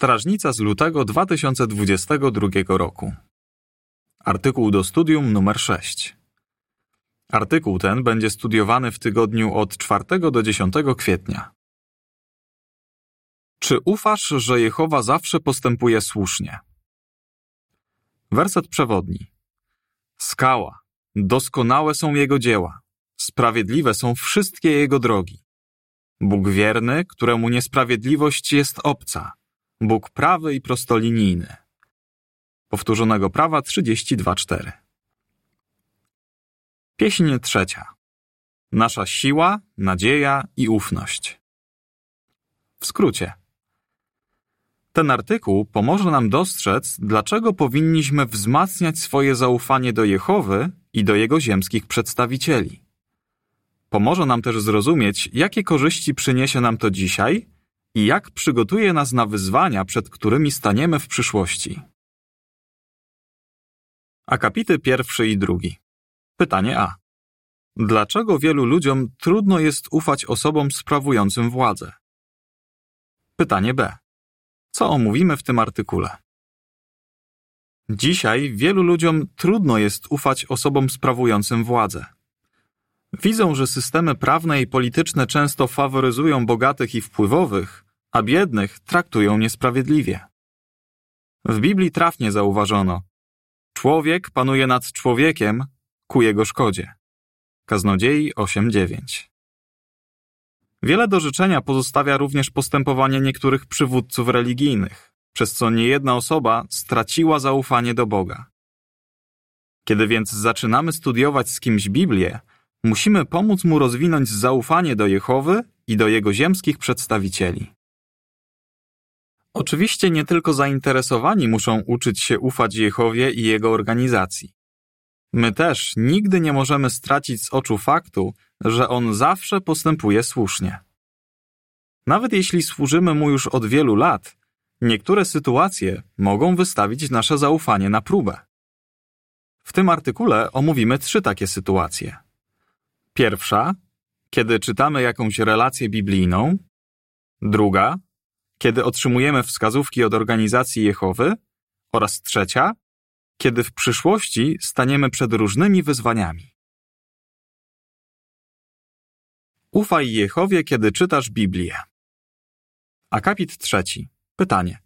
Strażnica z lutego 2022 roku. Artykuł do studium numer 6. Artykuł ten będzie studiowany w tygodniu od 4 do 10 kwietnia. Czy ufasz, że Jehowa zawsze postępuje słusznie? Werset przewodni. Skała. Doskonałe są jego dzieła. Sprawiedliwe są wszystkie jego drogi. Bóg wierny, któremu niesprawiedliwość jest obca. Bóg prawy i prostolinijny. Powtórzonego prawa 32.4. Pieśń trzecia. Nasza siła, nadzieja i ufność. W skrócie. Ten artykuł pomoże nam dostrzec, dlaczego powinniśmy wzmacniać swoje zaufanie do Jehowy i do jego ziemskich przedstawicieli. Pomoże nam też zrozumieć, jakie korzyści przyniesie nam to dzisiaj i jak przygotuje nas na wyzwania, przed którymi staniemy w przyszłości. Akapity pierwszy i drugi. Pytanie A. Dlaczego wielu ludziom trudno jest ufać osobom sprawującym władzę? Pytanie B. Co omówimy w tym artykule? Dzisiaj wielu ludziom trudno jest ufać osobom sprawującym władzę. Widzą, że systemy prawne i polityczne często faworyzują bogatych i wpływowych, a biednych traktują niesprawiedliwie. W Biblii trafnie zauważono: Człowiek panuje nad człowiekiem ku jego szkodzie. Kaznodziei 8:9. Wiele do życzenia pozostawia również postępowanie niektórych przywódców religijnych, przez co niejedna osoba straciła zaufanie do Boga. Kiedy więc zaczynamy studiować z kimś Biblię, musimy pomóc mu rozwinąć zaufanie do Jehowy i do jego ziemskich przedstawicieli. Oczywiście nie tylko zainteresowani muszą uczyć się ufać Jehowie i jego organizacji. My też nigdy nie możemy stracić z oczu faktu, że on zawsze postępuje słusznie. Nawet jeśli służymy mu już od wielu lat, niektóre sytuacje mogą wystawić nasze zaufanie na próbę. W tym artykule omówimy trzy takie sytuacje. Pierwsza, kiedy czytamy jakąś relację biblijną. Druga, kiedy otrzymujemy wskazówki od organizacji Jehowy. Oraz trzecia, kiedy w przyszłości staniemy przed różnymi wyzwaniami. Ufaj Jehowie, kiedy czytasz Biblię. Akapit trzeci. Pytanie.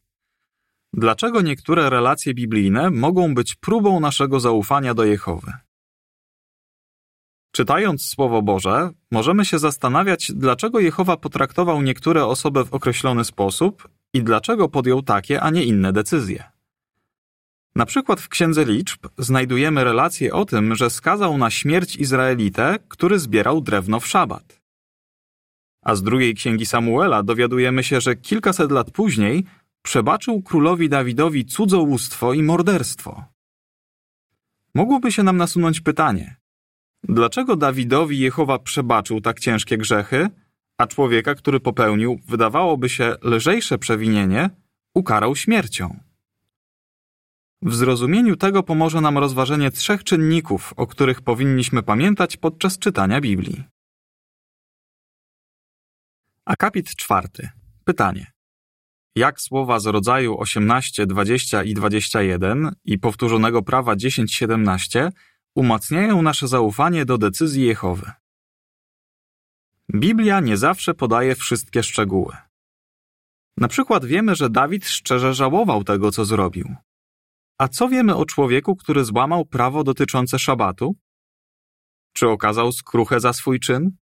Dlaczego niektóre relacje biblijne mogą być próbą naszego zaufania do Jehowy? Czytając Słowo Boże, możemy się zastanawiać, dlaczego Jehowa potraktował niektóre osoby w określony sposób i dlaczego podjął takie, a nie inne decyzje. Na przykład w Księdze Liczb znajdujemy relację o tym, że skazał na śmierć Izraelitę, który zbierał drewno w szabat. A z drugiej księgi Samuela dowiadujemy się, że kilkaset lat później przebaczył królowi Dawidowi cudzołóstwo i morderstwo. Mogłoby się nam nasunąć pytanie: dlaczego Dawidowi Jehowa przebaczył tak ciężkie grzechy, a człowieka, który popełnił, wydawałoby się, lżejsze przewinienie, ukarał śmiercią? W zrozumieniu tego pomoże nam rozważenie trzech czynników, o których powinniśmy pamiętać podczas czytania Biblii. Akapit czwarty. Pytanie. Jak słowa z rodzaju 18, 20 i 21 i powtórzonego prawa 10, 17 umacniają nasze zaufanie do decyzji Jehowy? Biblia nie zawsze podaje wszystkie szczegóły. Na przykład wiemy, że Dawid szczerze żałował tego, co zrobił. A co wiemy o człowieku, który złamał prawo dotyczące szabatu? Czy okazał skruchę za swój czyn?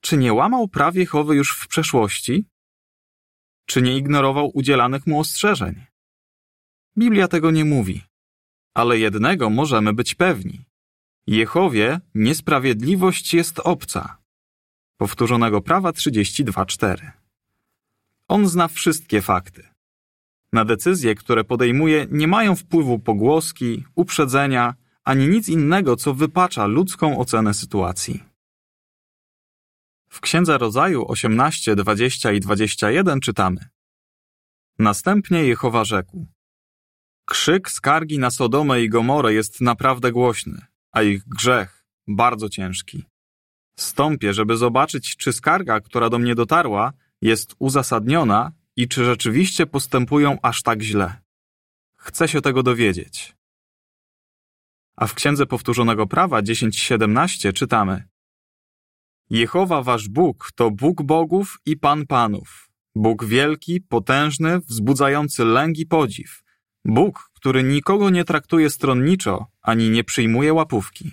Czy nie łamał praw Jehowy już w przeszłości? Czy nie ignorował udzielanych mu ostrzeżeń? Biblia tego nie mówi. Ale jednego możemy być pewni. Jehowie niesprawiedliwość jest obca. Powtórzonego prawa 32.4. On zna wszystkie fakty. Na decyzje, które podejmuje, nie mają wpływu pogłoski, uprzedzenia, ani nic innego, co wypacza ludzką ocenę sytuacji. W Księdze Rodzaju 18, 20 i 21 czytamy Następnie Jehowa rzekł Krzyk skargi na Sodomę i Gomorę jest naprawdę głośny, a ich grzech bardzo ciężki. Stąpię, żeby zobaczyć, czy skarga, która do mnie dotarła, jest uzasadniona i czy rzeczywiście postępują aż tak źle. Chcę się tego dowiedzieć. A w Księdze Powtórzonego Prawa 10.17 czytamy Jehowa wasz Bóg to Bóg bogów i Pan panów, Bóg wielki, potężny, wzbudzający lęk i podziw, Bóg, który nikogo nie traktuje stronniczo, ani nie przyjmuje łapówki.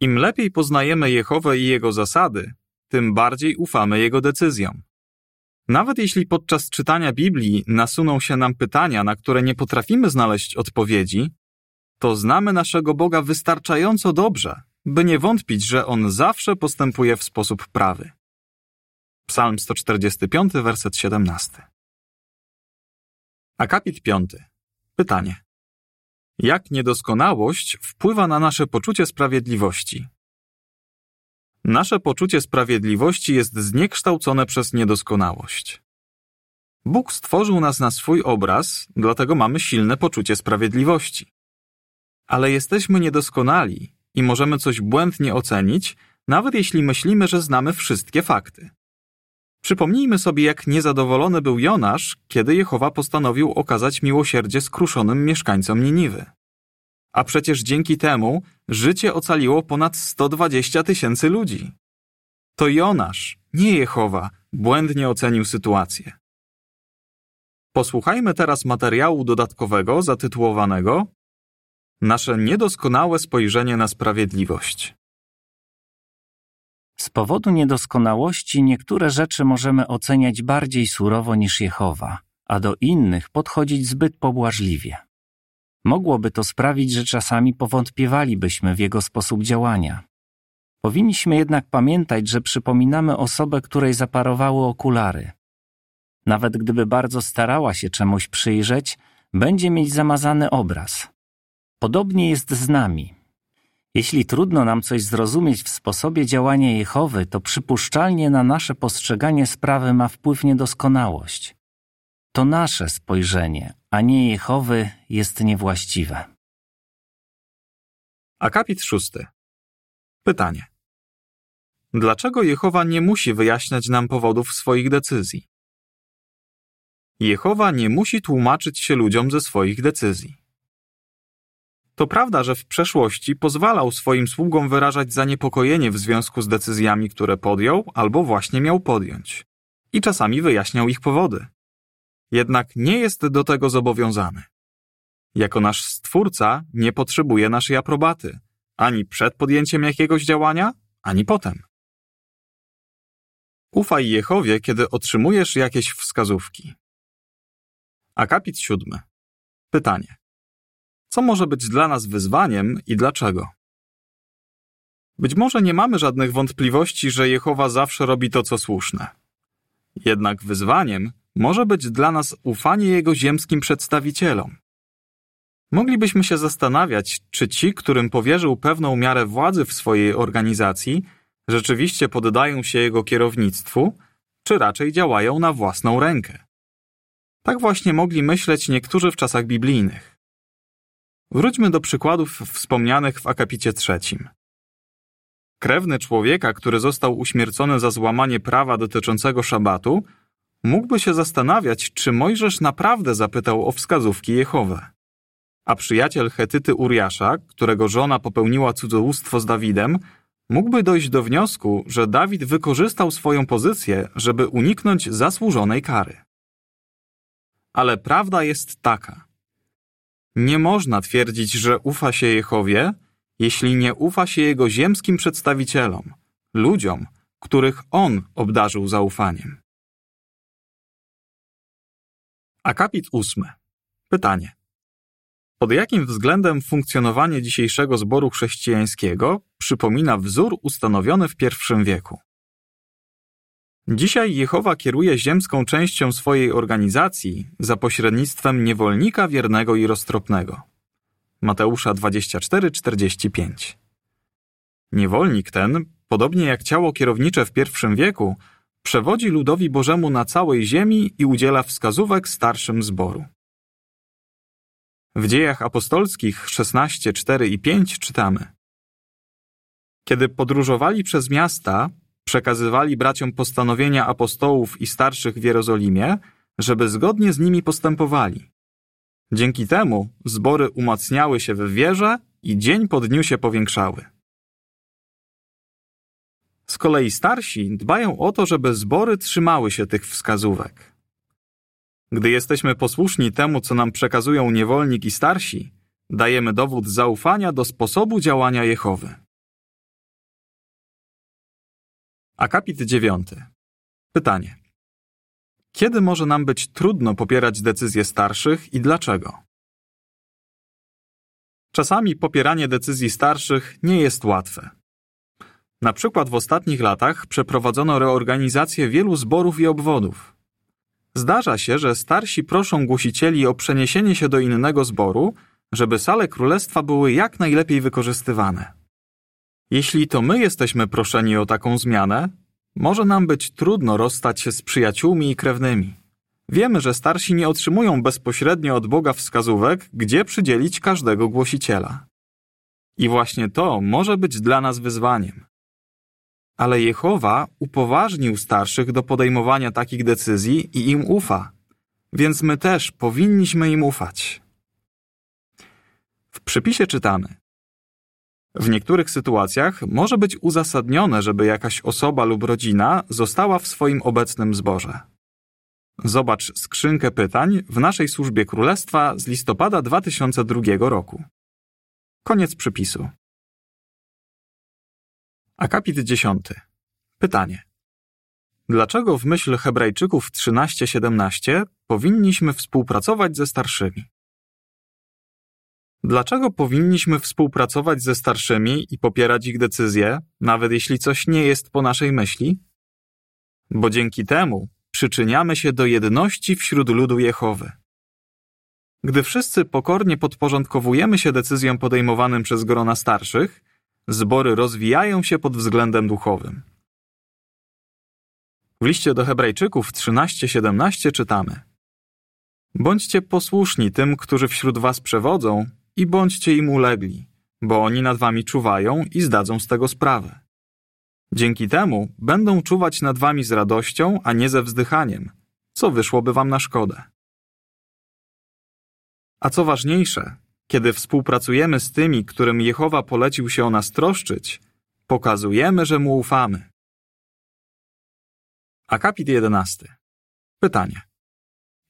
Im lepiej poznajemy Jehowę i jego zasady, tym bardziej ufamy jego decyzjom. Nawet jeśli podczas czytania Biblii nasuną się nam pytania, na które nie potrafimy znaleźć odpowiedzi, to znamy naszego Boga wystarczająco dobrze, by nie wątpić, że On zawsze postępuje w sposób prawy. Psalm 145, werset 17. Akapit 5. Pytanie. Jak niedoskonałość wpływa na nasze poczucie sprawiedliwości? Nasze poczucie sprawiedliwości jest zniekształcone przez niedoskonałość. Bóg stworzył nas na swój obraz, dlatego mamy silne poczucie sprawiedliwości. Ale jesteśmy niedoskonali i możemy coś błędnie ocenić, nawet jeśli myślimy, że znamy wszystkie fakty. Przypomnijmy sobie, jak niezadowolony był Jonasz, kiedy Jehowa postanowił okazać miłosierdzie skruszonym mieszkańcom Niniwy. A przecież dzięki temu życie ocaliło ponad 120 tysięcy ludzi. To Jonasz, nie Jehowa, błędnie ocenił sytuację. Posłuchajmy teraz materiału dodatkowego zatytułowanego Nasze niedoskonałe spojrzenie na sprawiedliwość. Z powodu niedoskonałości niektóre rzeczy możemy oceniać bardziej surowo niż Jehowa, a do innych podchodzić zbyt pobłażliwie. Mogłoby to sprawić, że czasami powątpiewalibyśmy w jego sposób działania. Powinniśmy jednak pamiętać, że przypominamy osobę, której zaparowały okulary. Nawet gdyby bardzo starała się czemuś przyjrzeć, będzie mieć zamazany obraz. Podobnie jest z nami. Jeśli trudno nam coś zrozumieć w sposobie działania Jehowy, to przypuszczalnie na nasze postrzeganie sprawy ma wpływ niedoskonałość. To nasze spojrzenie, a nie Jehowy, jest niewłaściwe. Akapit szósty. Pytanie. Dlaczego Jehowa nie musi wyjaśniać nam powodów swoich decyzji? Jehowa nie musi tłumaczyć się ludziom ze swoich decyzji. To prawda, że w przeszłości pozwalał swoim sługom wyrażać zaniepokojenie w związku z decyzjami, które podjął albo właśnie miał podjąć. I czasami wyjaśniał ich powody. Jednak nie jest do tego zobowiązany. Jako nasz Stwórca nie potrzebuje naszej aprobaty, ani przed podjęciem jakiegoś działania, ani potem. Ufaj Jehowie, kiedy otrzymujesz jakieś wskazówki. Akapit siódmy. Pytanie. Co może być dla nas wyzwaniem i dlaczego? Być może nie mamy żadnych wątpliwości, że Jehowa zawsze robi to, co słuszne. Jednak wyzwaniem może być dla nas ufanie Jego ziemskim przedstawicielom. Moglibyśmy się zastanawiać, czy ci, którym powierzył pewną miarę władzy w swojej organizacji, rzeczywiście poddają się Jego kierownictwu, czy raczej działają na własną rękę. Tak właśnie mogli myśleć niektórzy w czasach biblijnych. Wróćmy do przykładów wspomnianych w akapicie trzecim. Krewny człowieka, który został uśmiercony za złamanie prawa dotyczącego szabatu, mógłby się zastanawiać, czy Mojżesz naprawdę zapytał o wskazówki Jehowe. A przyjaciel Hetyty Uriasza, którego żona popełniła cudzołóstwo z Dawidem, mógłby dojść do wniosku, że Dawid wykorzystał swoją pozycję, żeby uniknąć zasłużonej kary. Ale prawda jest taka. Nie można twierdzić, że ufa się Jehowie, jeśli nie ufa się jego ziemskim przedstawicielom, ludziom, których on obdarzył zaufaniem. Akapit ósmy. Pytanie. Pod jakim względem funkcjonowanie dzisiejszego zboru chrześcijańskiego przypomina wzór ustanowiony w I wieku? Dzisiaj Jehowa kieruje ziemską częścią swojej organizacji za pośrednictwem niewolnika wiernego i roztropnego. Mateusza 24:45. Niewolnik ten, podobnie jak ciało kierownicze w I wieku, przewodzi ludowi Bożemu na całej ziemi i udziela wskazówek starszym zboru. W dziejach apostolskich 16, 4 i 5 czytamy: Kiedy podróżowali przez miasta, przekazywali braciom postanowienia apostołów i starszych w Jerozolimie, żeby zgodnie z nimi postępowali. Dzięki temu zbory umacniały się w wierze i dzień po dniu się powiększały. Z kolei starsi dbają o to, żeby zbory trzymały się tych wskazówek. Gdy jesteśmy posłuszni temu, co nam przekazują niewolnik i starsi, dajemy dowód zaufania do sposobu działania Jehowy. Akapit 9. Pytanie. Kiedy może nam być trudno popierać decyzje starszych i dlaczego? Czasami popieranie decyzji starszych nie jest łatwe. Na przykład w ostatnich latach przeprowadzono reorganizację wielu zborów i obwodów. Zdarza się, że starsi proszą głosicieli o przeniesienie się do innego zboru, żeby sale królestwa były jak najlepiej wykorzystywane. Jeśli to my jesteśmy proszeni o taką zmianę, może nam być trudno rozstać się z przyjaciółmi i krewnymi. Wiemy, że starsi nie otrzymują bezpośrednio od Boga wskazówek, gdzie przydzielić każdego głosiciela. I właśnie to może być dla nas wyzwaniem. Ale Jehowa upoważnił starszych do podejmowania takich decyzji i im ufa, więc my też powinniśmy im ufać. W przypisie czytamy: w niektórych sytuacjach może być uzasadnione, żeby jakaś osoba lub rodzina została w swoim obecnym zborze. Zobacz skrzynkę pytań w naszej służbie królestwa z listopada 2002 roku. Koniec przypisu. Akapit 10. Pytanie. Dlaczego w myśl Hebrajczyków 13:17 powinniśmy współpracować ze starszymi? Dlaczego powinniśmy współpracować ze starszymi i popierać ich decyzje, nawet jeśli coś nie jest po naszej myśli? Bo dzięki temu przyczyniamy się do jedności wśród ludu Jehowy. Gdy wszyscy pokornie podporządkowujemy się decyzjom podejmowanym przez grona starszych, zbory rozwijają się pod względem duchowym. W liście do Hebrajczyków 13:17 czytamy: Bądźcie posłuszni tym, którzy wśród was przewodzą, i bądźcie im ulegli, bo oni nad wami czuwają i zdadzą z tego sprawę. Dzięki temu będą czuwać nad wami z radością, a nie ze wzdychaniem, co wyszłoby wam na szkodę. A co ważniejsze, kiedy współpracujemy z tymi, którym Jehowa polecił się o nas troszczyć, pokazujemy, że mu ufamy. Akapit 11. Pytanie.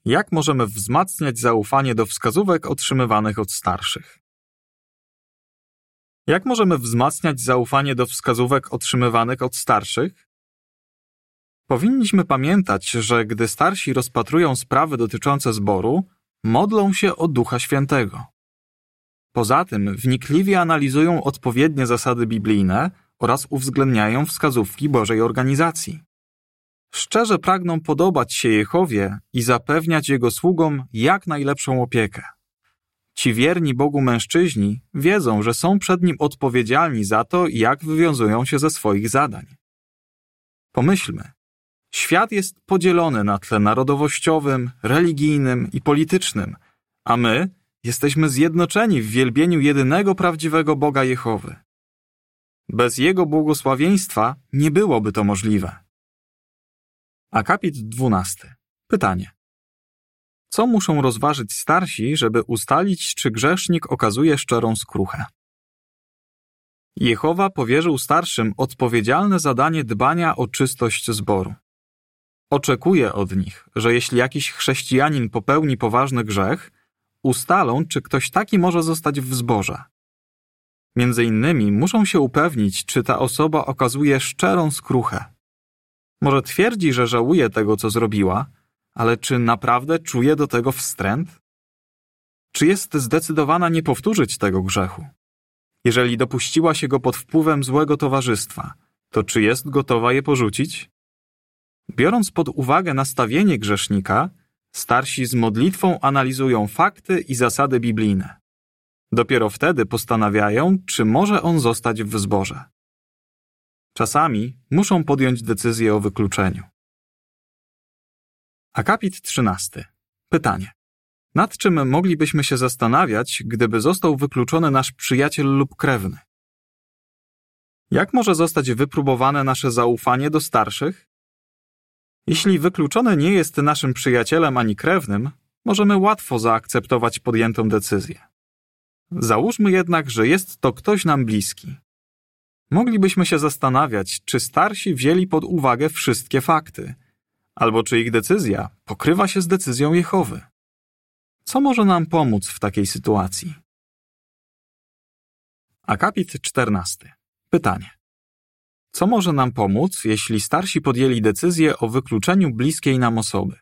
Jak możemy wzmacniać zaufanie do wskazówek otrzymywanych od starszych? Jak możemy wzmacniać zaufanie do wskazówek otrzymywanych od starszych? Powinniśmy pamiętać, że gdy starsi rozpatrują sprawy dotyczące zboru, modlą się o Ducha Świętego. Poza tym wnikliwie analizują odpowiednie zasady biblijne oraz uwzględniają wskazówki Bożej organizacji. Szczerze pragną podobać się Jehowie i zapewniać Jego sługom jak najlepszą opiekę. Ci wierni Bogu mężczyźni wiedzą, że są przed Nim odpowiedzialni za to, jak wywiązują się ze swoich zadań. Pomyślmy. Świat jest podzielony na tle narodowościowym, religijnym i politycznym, a my jesteśmy zjednoczeni w wielbieniu jedynego prawdziwego Boga Jehowy. Bez Jego błogosławieństwa nie byłoby to możliwe. Akapit 12. Pytanie. Co muszą rozważyć starsi, żeby ustalić, czy grzesznik okazuje szczerą skruchę? Jehowa powierzył starszym odpowiedzialne zadanie dbania o czystość zboru. Oczekuje od nich, że jeśli jakiś chrześcijanin popełni poważny grzech, ustalą, czy ktoś taki może zostać w zborze. Między innymi muszą się upewnić, czy ta osoba okazuje szczerą skruchę. Może twierdzi, że żałuje tego, co zrobiła, ale czy naprawdę czuje do tego wstręt? Czy jest zdecydowana nie powtórzyć tego grzechu? Jeżeli dopuściła się go pod wpływem złego towarzystwa, to czy jest gotowa je porzucić? Biorąc pod uwagę nastawienie grzesznika, starsi z modlitwą analizują fakty i zasady biblijne. Dopiero wtedy postanawiają, czy może on zostać w zborze. Czasami muszą podjąć decyzję o wykluczeniu. Akapit 13. Pytanie. Nad czym moglibyśmy się zastanawiać, gdyby został wykluczony nasz przyjaciel lub krewny? Jak może zostać wypróbowane nasze zaufanie do starszych? Jeśli wykluczony nie jest naszym przyjacielem ani krewnym, możemy łatwo zaakceptować podjętą decyzję. Załóżmy jednak, że jest to ktoś nam bliski. Moglibyśmy się zastanawiać, czy starsi wzięli pod uwagę wszystkie fakty, albo czy ich decyzja pokrywa się z decyzją Jehowy. Co może nam pomóc w takiej sytuacji? Akapit 14. Pytanie. Co może nam pomóc, jeśli starsi podjęli decyzję o wykluczeniu bliskiej nam osoby?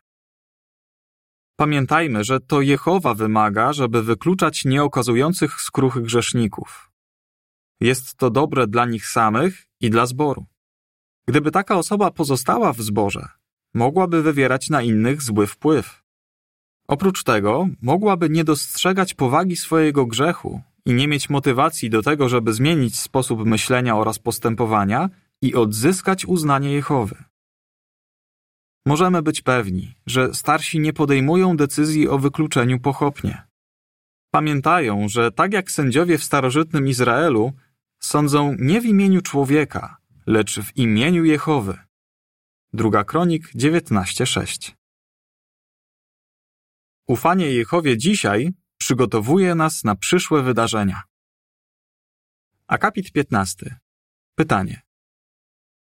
Pamiętajmy, że to Jehowa wymaga, żeby wykluczać nieokazujących skruchy grzeszników. Jest to dobre dla nich samych i dla zboru. Gdyby taka osoba pozostała w zborze, mogłaby wywierać na innych zły wpływ. Oprócz tego, mogłaby nie dostrzegać powagi swojego grzechu i nie mieć motywacji do tego, żeby zmienić sposób myślenia oraz postępowania i odzyskać uznanie Jehowy. Możemy być pewni, że starsi nie podejmują decyzji o wykluczeniu pochopnie. Pamiętają, że tak jak sędziowie w starożytnym Izraelu, sądzą nie w imieniu człowieka, lecz w imieniu Jehowy. Druga Kronik 19:6. Ufanie Jehowie dzisiaj przygotowuje nas na przyszłe wydarzenia. Akapit 15. Pytanie.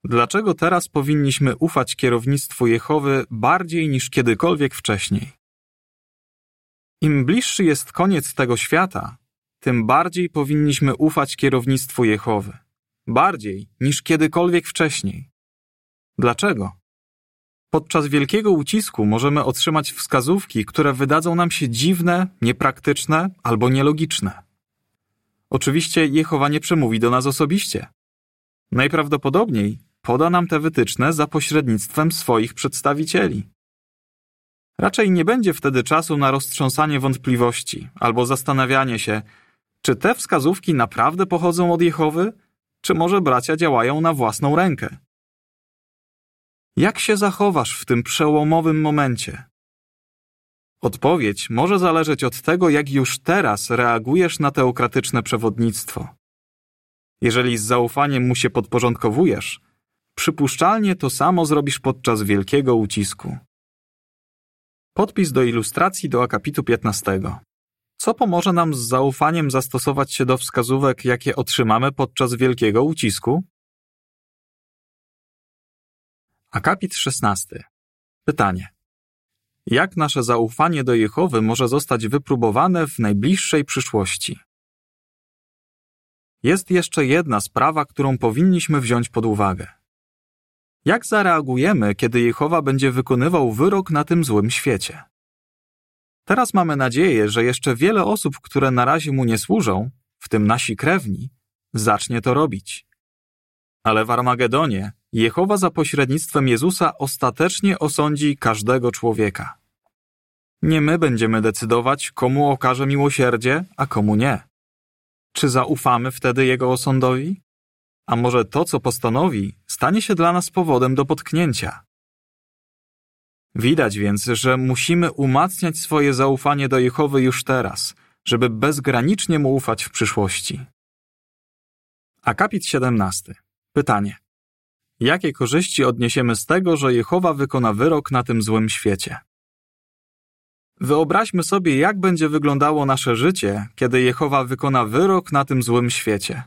Dlaczego teraz powinniśmy ufać kierownictwu Jehowy bardziej niż kiedykolwiek wcześniej? Im bliższy jest koniec tego świata, tym bardziej powinniśmy ufać kierownictwu Jehowy. Bardziej niż kiedykolwiek wcześniej. Dlaczego? Podczas wielkiego ucisku możemy otrzymać wskazówki, które wydadzą nam się dziwne, niepraktyczne albo nielogiczne. Oczywiście Jehowa nie przemówi do nas osobiście. Najprawdopodobniej poda nam te wytyczne za pośrednictwem swoich przedstawicieli. Raczej nie będzie wtedy czasu na roztrząsanie wątpliwości albo zastanawianie się, czy te wskazówki naprawdę pochodzą od Jehowy, czy może bracia działają na własną rękę. Jak się zachowasz w tym przełomowym momencie? Odpowiedź może zależeć od tego, jak już teraz reagujesz na teokratyczne przewodnictwo. Jeżeli z zaufaniem mu się podporządkowujesz, przypuszczalnie to samo zrobisz podczas wielkiego ucisku. Podpis do ilustracji do akapitu 15. Co pomoże nam z zaufaniem zastosować się do wskazówek, jakie otrzymamy podczas wielkiego ucisku? Akapit 16. Pytanie. Jak nasze zaufanie do Jehowy może zostać wypróbowane w najbliższej przyszłości? Jest jeszcze jedna sprawa, którą powinniśmy wziąć pod uwagę. Jak zareagujemy, kiedy Jehowa będzie wykonywał wyrok na tym złym świecie? Teraz mamy nadzieję, że jeszcze wiele osób, które na razie mu nie służą, w tym nasi krewni, zacznie to robić. Ale w Armagedonie Jehowa za pośrednictwem Jezusa ostatecznie osądzi każdego człowieka. Nie my będziemy decydować, komu okaże miłosierdzie, a komu nie. Czy zaufamy wtedy Jego osądowi? A może to, co postanowi, stanie się dla nas powodem do potknięcia? Widać więc, że musimy umacniać swoje zaufanie do Jehowy już teraz, żeby bezgranicznie mu ufać w przyszłości. Akapit 17. Pytanie. Jakie korzyści odniesiemy z tego, że Jehowa wykona wyrok na tym złym świecie? Wyobraźmy sobie, jak będzie wyglądało nasze życie, kiedy Jehowa wykona wyrok na tym złym świecie.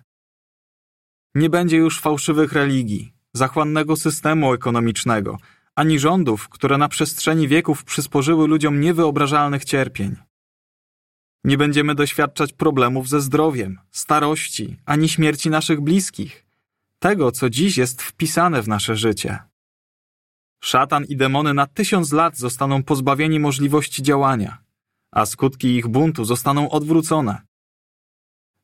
Nie będzie już fałszywych religii, zachłannego systemu ekonomicznego, ani rządów, które na przestrzeni wieków przysporzyły ludziom niewyobrażalnych cierpień. Nie będziemy doświadczać problemów ze zdrowiem, starości, ani śmierci naszych bliskich, tego, co dziś jest wpisane w nasze życie. Szatan i demony na tysiąc lat zostaną pozbawieni możliwości działania, a skutki ich buntu zostaną odwrócone.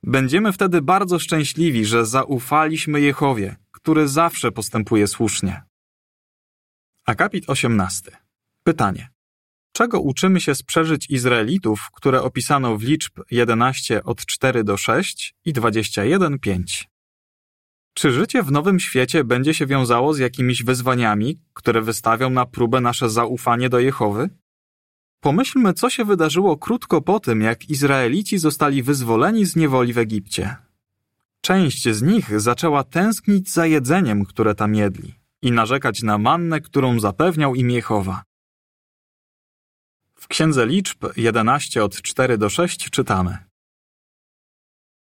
Będziemy wtedy bardzo szczęśliwi, że zaufaliśmy Jehowie, który zawsze postępuje słusznie. Akapit 18. Pytanie. Czego uczymy się z przeżyć Izraelitów, które opisano w liczb 11 od 4 do 6 i 21 5? Czy życie w nowym świecie będzie się wiązało z jakimiś wyzwaniami, które wystawią na próbę nasze zaufanie do Jehowy? Pomyślmy, co się wydarzyło krótko po tym, jak Izraelici zostali wyzwoleni z niewoli w Egipcie. Część z nich zaczęła tęsknić za jedzeniem, które tam jedli i narzekać na mannę, którą zapewniał im Jehowa. W Księdze Liczb 11 od 4 do 6 czytamy.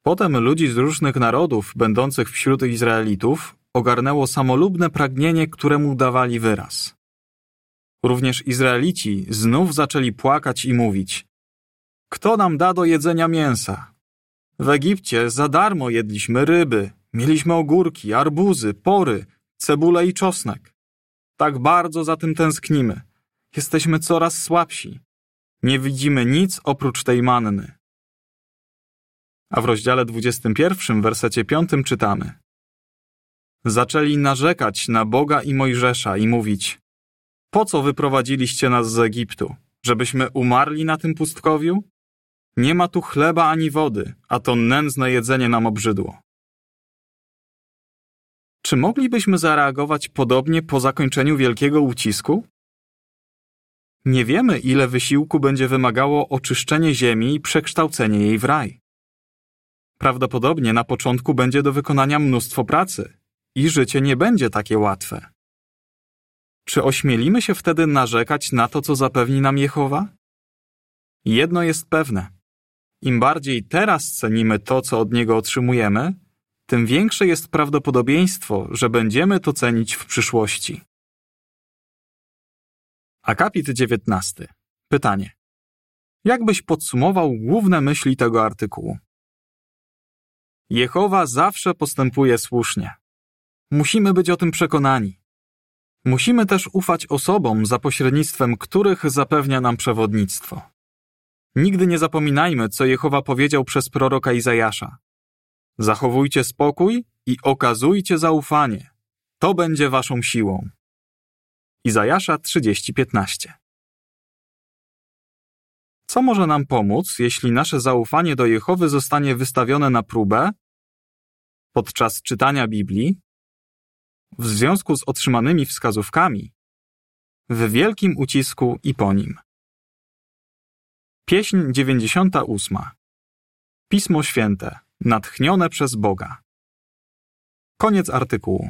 Potem ludzi z różnych narodów, będących wśród Izraelitów, ogarnęło samolubne pragnienie, któremu dawali wyraz. Również Izraelici znów zaczęli płakać i mówić: Kto nam da do jedzenia mięsa? W Egipcie za darmo jedliśmy ryby, mieliśmy ogórki, arbuzy, pory, cebulę i czosnek. Tak bardzo za tym tęsknimy. Jesteśmy coraz słabsi. Nie widzimy nic oprócz tej manny. A w rozdziale 21, wersecie 5 czytamy: Zaczęli narzekać na Boga i Mojżesza i mówić: Po co wyprowadziliście nas z Egiptu? Żebyśmy umarli na tym pustkowiu? Nie ma tu chleba ani wody, a to nędzne jedzenie nam obrzydło. Czy moglibyśmy zareagować podobnie po zakończeniu wielkiego ucisku? Nie wiemy, ile wysiłku będzie wymagało oczyszczenie ziemi i przekształcenie jej w raj. Prawdopodobnie na początku będzie do wykonania mnóstwo pracy i życie nie będzie takie łatwe. Czy ośmielimy się wtedy narzekać na to, co zapewni nam Jehowa? Jedno jest pewne. Im bardziej teraz cenimy to, co od Niego otrzymujemy, tym większe jest prawdopodobieństwo, że będziemy to cenić w przyszłości. Akapit 19. Pytanie. Jak byś podsumował główne myśli tego artykułu? Jehowa zawsze postępuje słusznie. Musimy być o tym przekonani. Musimy też ufać osobom, za pośrednictwem których zapewnia nam przewodnictwo. Nigdy nie zapominajmy, co Jehowa powiedział przez proroka Izajasza. Zachowujcie spokój i okazujcie zaufanie. To będzie waszą siłą. Izajasza 30:15 Co może nam pomóc, jeśli nasze zaufanie do Jehowy zostanie wystawione na próbę podczas czytania Biblii, w związku z otrzymanymi wskazówkami, w wielkim ucisku i po nim? Pieśń 98. Pismo Święte, natchnione przez Boga. Koniec artykułu.